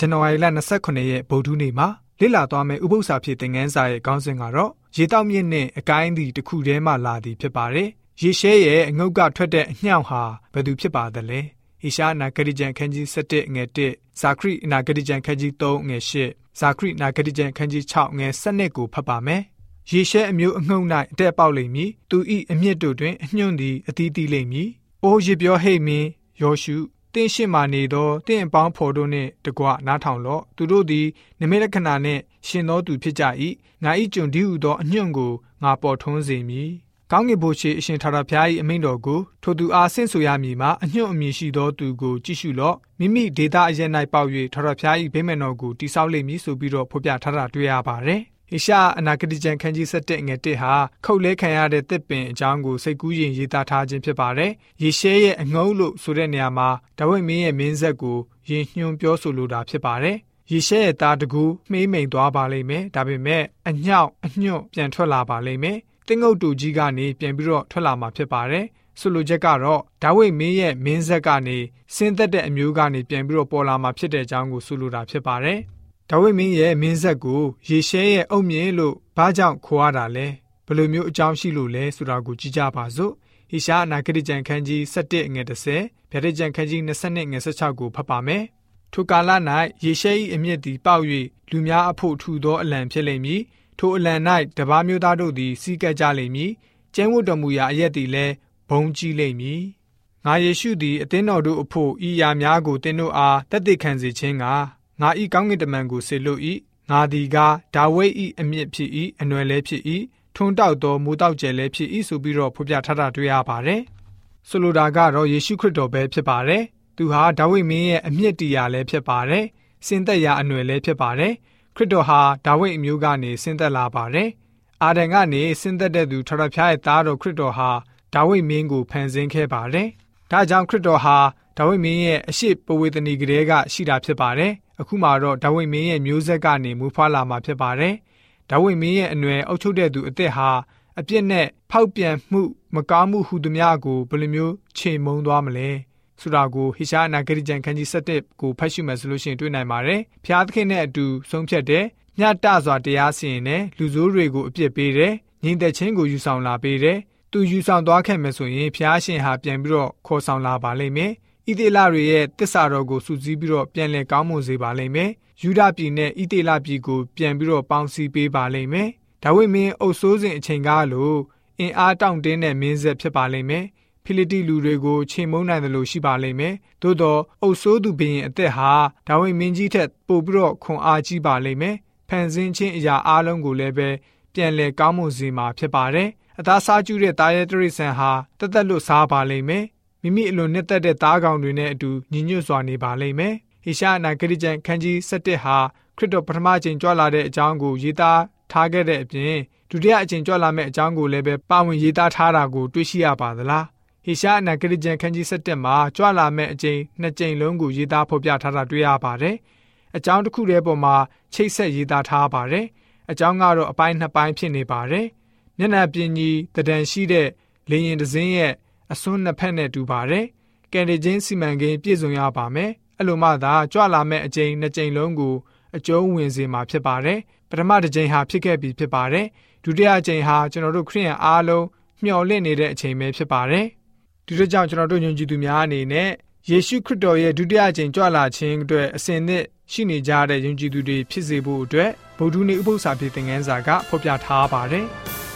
ဇန်နဝါရီလ29ရက်ဗုဒ္ဓနေ့မှာလေ့လာသွားမယ့်ဥပုသ္စာဖြစ်တဲ့ငန်းစာရဲ့ခေါင်းစဉ်ကတော့ရေတောက်မြင့်နဲ့အကိုင်းဒီတစ်ခုတည်းမှလာသည်ဖြစ်ပါတယ်။ရေရှဲရဲ့အငုတ်ကထွက်တဲ့အညှောင်ဟာဘယ်သူဖြစ်ပါသလဲ။ဟေရှာနာဂတိကျန်ခန်းကြီး7ငွေ1ဇာခရိနာဂတိကျန်ခန်းကြီး3ငွေ8ဇာခရိနာဂတိကျန်ခန်းကြီး6ငွေ7ကိုဖတ်ပါမယ်။ရေရှဲအမျိုးအငုံ၌အတက်ပေါက်လိမ့်မည်။သူဤအမြင့်တို့တွင်အညွန့်သည်အသီးသီးလိမ့်မည်။အိုးရေပြောဟိတ်မင်းယောရှု တင့်ရှိမှနေသောတင့်အပေါင်းဖော်တို့နှင့်တကွနားထောင်လော့သူတို့သည်နမိတ်လက္ခဏာနှင့်ရှင်သောသူဖြစ်ကြ၏ငါ၏ကျွန်ဒီဟုသောအညွန့်ကိုငါပေါ်ထွန်းစေမည်ကောင်းကင်ဘုရားအရှင်ထာဝရဘုရား၏အမိန့်တော်ကိုထိုသူအားဆင့်ဆိုရမည်မှာအညွန့်အမည်ရှိသောသူကိုကြည့်ရှုလော့မိမိဒေတာအရင်၌ပေါက်၍ထာဝရဘုရား၏ဗိမာန်တော်ကိုတိဆောက်လိမ့်မည်ဆိုပြီးတော့ဖော်ပြထားတာတွေ့ရပါတယ် ဟေရှာအနာဂတိကျမ်းခန်းကြီး7ငွေ1ဟာခုတ်လဲခံရတဲ့တစ်ပင်အကြောင်းကိုစိတ်ကူးရင်ရေးသားထားခြင်းဖြစ်ပါတယ်။ယေရှဲရဲ့အငုံးလို့ဆိုတဲ့နေရာမှာဒါဝိဒ်မင်းရဲ့မင်းဆက်ကိုယင်ညွှန်းပြောဆိုလိုတာဖြစ်ပါတယ်။ယေရှဲရဲ့သားတကူမှေးမိန်သွားပါလိမ့်မယ်။ဒါပေမဲ့အညောက်အညွန့်ပြန်ထွက်လာပါလိမ့်မယ်။တင်းငုတ်တူကြီးကနေပြန်ပြီးတော့ထွက်လာမှာဖြစ်ပါတယ်။ဆိုလိုချက်ကတော့ဒါဝိဒ်မင်းရဲ့မင်းဆက်ကနေဆင်းသက်တဲ့အမျိုးကနေပြန်ပြီးတော့ပေါ်လာမှာဖြစ်တဲ့အကြောင်းကိုဆိုလိုတာဖြစ်ပါတယ်။ ဒါဝိမင်းရဲ့မင်းဆက်ကိုယေရှဲရဲ့အုတ်မြင့်လို့ဘာကြောင့်ခေါ်ရတာလဲဘယ်လိုမျိုးအကြောင်းရှိလို့လဲဆိုတာကိုကြည့်ကြပါစို့ဟိရှာအနာဂတိကျမ်းခန်းကြီး7ငွေ30ဗျာဒိတ်ကျမ်းခန်းကြီး20ငွေ16ကိုဖတ်ပါမယ်ထိုကာလ၌ယေရှဲ၏အမျက်သည်ပေါက်၍လူများအဖို့ထူသောအလံဖြစ်လိမ့်မည်ထိုအလံ၌တပါးမျိုးသားတို့သည်စီးကပ်ကြလိမ့်မည်ကျင်းဝတ်တော်မူရာအရက်သည်လည်းဘုံကြီးလိမ့်မည်ငါယေရှုသည်အသင်းတော်တို့အဖို့ဤရာများကိုသင်တို့အားတသက်ခံစေခြင်းက ငါဤကောင်းကင်တမန်ကိုဆေလွတ်၏ငါသည်ကဒါဝိဒ်၏အမြင့်ဖြစ်၏အနွယ်လည်းဖြစ်၏ထွန်းတောက်သောမူတောက်ကျယ်လည်းဖြစ်၏ဆိုပြီးတော့ဖော်ပြထားတာတွေ့ရပါတယ်ဆိုလိုတာကတော့ယေရှုခရစ်တော်ပဲဖြစ်ပါတယ်သူဟာဒါဝိဒ်မင်းရဲ့အမြင့်တရားလည်းဖြစ်ပါတယ်စင်သက်ရာအနွယ်လည်းဖြစ်ပါတယ်ခရစ်တော်ဟာဒါဝိဒ်အမျိုးကနေဆင်းသက်လာပါတယ်အာဒံကနေဆင်းသက်တဲ့သူထရဖျားရဲ့သားတော်ခရစ်တော်ဟာဒါဝိဒ်မင်းကိုဖန်ဆင်းခဲ့ပါတယ် ဒါကြောင့်ခရစ်တော်ဟာဒါဝိဒ်မင်းရဲ့အရှိပဝေသနီကလေးကရှိတာဖြစ်ပါတယ်အခုမှတော့ဒါဝိဒ်မင်းရဲ့မျိုးဆက်ကနေမူဖွားလာမှာဖြစ်ပါတယ်။ဒါဝိဒ်မင်းရဲ့အနွယ်အုပ်ချုပ်တဲ့သူအသက်ဟာအပြစ်နဲ့ဖောက်ပြန်မှုမကောင်းမှုဟူသည်များကိုဘယ်လိုမျိုးချိန်မုံသွားမလဲဆိုတာကိုဟေရှာအနာဂရိကျန်ခန်းကြီး7ကိုဖတ်ရှုမယ်ဆိုလို့ရှိရင်တွေ့နိုင်ပါတယ်။ဖျားသခင်နဲ့အတူဆုံးဖြတ်တဲ့ညတစွာတရားစီရင်တဲ့လူဆိုးတွေကိုအပြစ်ပေးတယ်။ညီသက်ချင်းကိုယူဆောင်လာပေးတယ်။ သူယူဆောင်သွားခဲ့မယ်ဆိုရင်ဖျားရှင်ဟာပြန်ပြီးတော့ခေါ်ဆောင်လာပါလိမ့်မယ်။ဣသေလတွေရဲ့တစ္ဆာတော်ကိုစုစည်းပြီးတော့ပြန်လည်ကောင်းမွန်စေပါလိမ့်မယ်။ယူဒပြည်နဲ့ဣသေလပြည်ကိုပြန်ပြီးတော့ပေါင်းစည်းပေးပါလိမ့်မယ်။ဒါဝိမင်းအုပ်စိုးစဉ်အချိန်ကားလို့အင်အားတောင့်တင်းတဲ့မင်းဆက်ဖြစ်ပါလိမ့်မယ်။ဖိလိတိလူတွေကိုချိန်မုံနိုင်တယ်လို့ရှိပါလိမ့်မယ်။သို့တော့အုပ်စိုးသူဘုရင်အသက်ဟာဒါဝိမင်းကြီးထက်ပိုပြီးတော့ခွန်အားကြီးပါလိမ့်မယ်။ဖန်ဆင်းခြင်းအရာအလုံးကိုလည်းပဲပြန်လည်ကောင်းမွန်စေမှာဖြစ်ပါတယ်။အသားစားကျူးတဲ့တာရဲတရိษံဟာတသက်လွတ်စားပါလိမ့်မယ်။မိမိအလိုနှစ်သက်တဲ့သားကောင်တွေနဲ့အတူညီညွတ်စွာနေပါလိမ့်မယ်။ဟေရှာအနာဂတိကျမ်းခန်းကြီး7ဟာခရစ်တော်ပထမအချိန်ကြွလာတဲ့အကြောင်းကိုရေးသားထားခဲ့တဲ့အပြင်ဒုတိယအချိန်ကြွလာမယ့်အကြောင်းကိုလည်းပဲပါဝင်ရေးသားထားတာကိုတွေ့ရှိရပါသလား။ဟေရှာအနာဂတိကျမ်းခန်းကြီး7မှာကြွလာမယ့်အချိန်နှစ်ကြိမ်လုံးကိုရေးသားဖော်ပြထားတာတွေ့ရပါတယ်။အကြောင်းတစ်ခုတည်းပေါ်မှာချိတ်ဆက်ရေးသားထားပါတယ်။အကြောင်းကတော့အပိုင်းနှစ်ပိုင်းဖြစ်နေပါတယ်။ မျက်နှာပြင်ကြီးတဒံရှိတဲ့လေရင်တစင်းရဲ့အစွန်းနှစ်ဖက်နဲ့တူပါတယ်။ကယ်တင်ချင်းစီမံကိန်းပြည့်စုံရပါမယ်။အဲ့လိုမှသာကြွလာမဲ့အကြိမ်နှစ်ကြိမ်လုံးကိုအကျုံးဝင်စေမှာဖြစ်ပါတယ်။ပထမတစ်ကြိမ်ဟာဖြစ်ခဲ့ပြီဖြစ်ပါတယ်။ဒုတိယကြိမ်ဟာကျွန်တော်တို့ခရိယန်အားလုံးမျှော်လင့်နေတဲ့အချိန်ပဲဖြစ်ပါတယ်။ဒီလိုကြောင့်ကျွန်တော်တို့ယုံကြည်သူများအနေနဲ့ယေရှုခရစ်တော်ရဲ့ဒုတိယကြိမ်ကြွလာခြင်းအတွက်အစဉ်သစ်ရှိနေကြတဲ့ယုံကြည်သူတွေဖြစ်စေဖို့အတွက်ဗုဒ္ဓနည်းဥပုသ္စာဖြစ်တဲ့ငန်းစာကဖော်ပြထားပါတယ်။